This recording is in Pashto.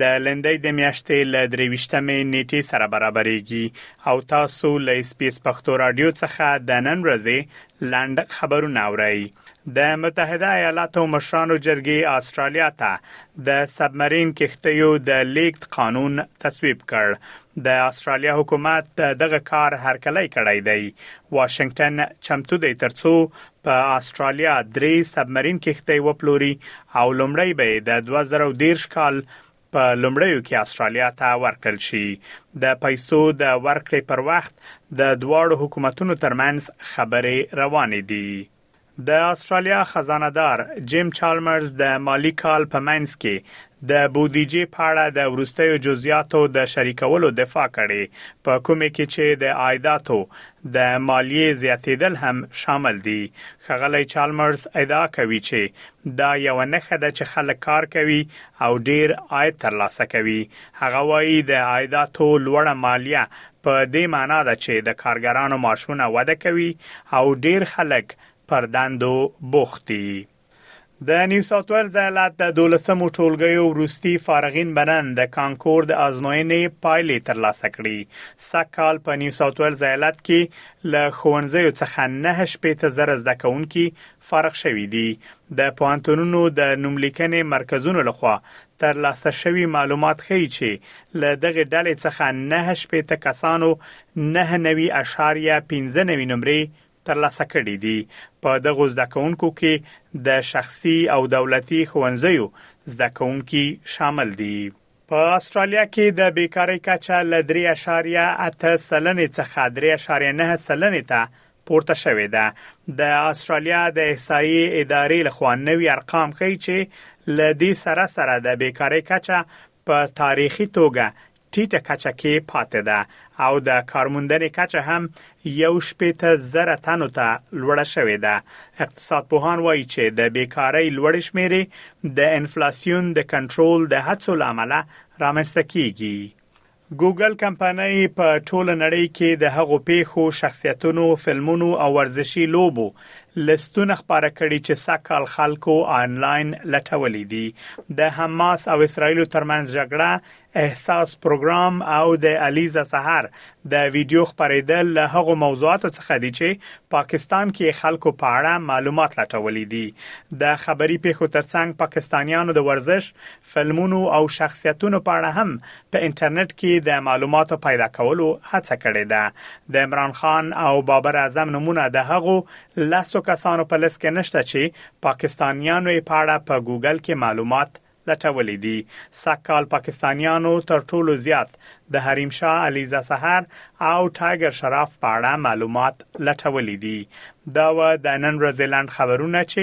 د لیندۍ د میاشتې له درې ویشتمې نیټې سره برابریږي او تاسو له اس پي اس پښتو راډیو څخه د نن ورځې لنډ خبرونه اورئ. د متحده ایالاتو مشرانو جرګې استرالیا ته د سبمرین کښتیو د لیږد قانون تصویب کړ. د استرالیا حکومت د دغه کار هرکلی کړی دی. واشنګټن چمتو دی ترڅو په اسټرالیا درې سبمرین کښتۍ وپلوري او لومړی به یې د دوه زره او دېرش کال په لومړیو کې اسټرالیا ته ورکړل شي. د پیسو د ورکړې پر وخت د دواړو حکومتونو ترمنځ خبرې روانې دي. د اسټرالیا خزانه دار جیم چالمرز د مالي کال په منځ کې د بودیجې په اړه د وروستیو جزیاتو د شریکولو دفاع کړې، په کومې کې چې د عایداتو د مالیې زیاتېدل هم شامل دي. ښاغلی چالمرز ادعا کوي چې دا یوه نښه ده چې خلک کار کوي او ډېر عاید ترلاسه کوي. هغه وايي، د عایداتو لوړه مالیه په دې معنا ده چې د کارګرانو معاشونه وده کوي او ډېر خلک پر دندو بوخت دي. د نیو ساوت ویلز ایالت د دولسمو ټولګیو وروستي فارغین بنن د کانکور د آزموینې پایلې ترلاسه کړي سږ کال په نیو ساوت ویلز ایالت کې له ښوونځیو څخه نه شپېته زره زده کوونکي فارغ شوي دي د پوهنتونونو د نوملیکنې مرکزونو لخوا ترلاسه شوي معلومات ښیي چې له دغې ډلې څخه نه شپېته کسانو نه نوي اشاریه پنځه نوي نمرې ترلاسه کړي دي. په دغو زده کوونکو کې د شخصي او دولتي ښوونځیو زده کوونکي شامل دي. په اسټرالیا کې د بیکارۍ کچه له درې اعشاریه اته سلنې څخه درې اعشاریه نهه سلنې ته پورته شوې ده. د اسټرالیا د احصایې ادارې لخوا نوي ارقام ښيي چې له دې سره سره د بیکارۍ کچه په تاریخي توګه ټیټه کچه کې پاتې ده او د کارموندنې کچه هم یو شپېته زره تنو ته لوړه شوې ده. اقتصاد پوهان وایي چې د بیکارۍ لوړې شمیرې د انفلاسیون د کنټرول د هڅو له امله رامنځته کیږي. ګوګل کمپنۍ په ټوله نړۍ کې د هغو پیښو، شخصیتونو، فلمونو او ورزشي لوبو لستونه خبره کړي چې سکهال خلکو آنلاین لټولې دي د حماس او اسرایل ترمنځ جګړه احساس پروګرام او د الیزا سحر د ویډیو خبرېدل له هغو موضوعاتو څخه دي چې پاکستان کې خلکو په اړه معلومات لټولې دي د خبري پیښو ترڅنګ پاکستانیانو د ورزش فلمونو او شخصیتونو په اړه هم په انټرنټ کې د معلوماتو پیدا کولو هڅه کړې ده. د عمران خان او بابر اعظم نومونه د هغو لسو کسانو په لست کې نشته چې پاکستانیانو یې په اړه په ګوګل کې معلومات لټولي دي. سږ کال پاکستانیانو تر ټولو زیات د حریم شاه، علیزه سحر او ټایګر شراف په اړه معلومات لټولي دي. دا وه د نن ورځې لنډ خبرونه چې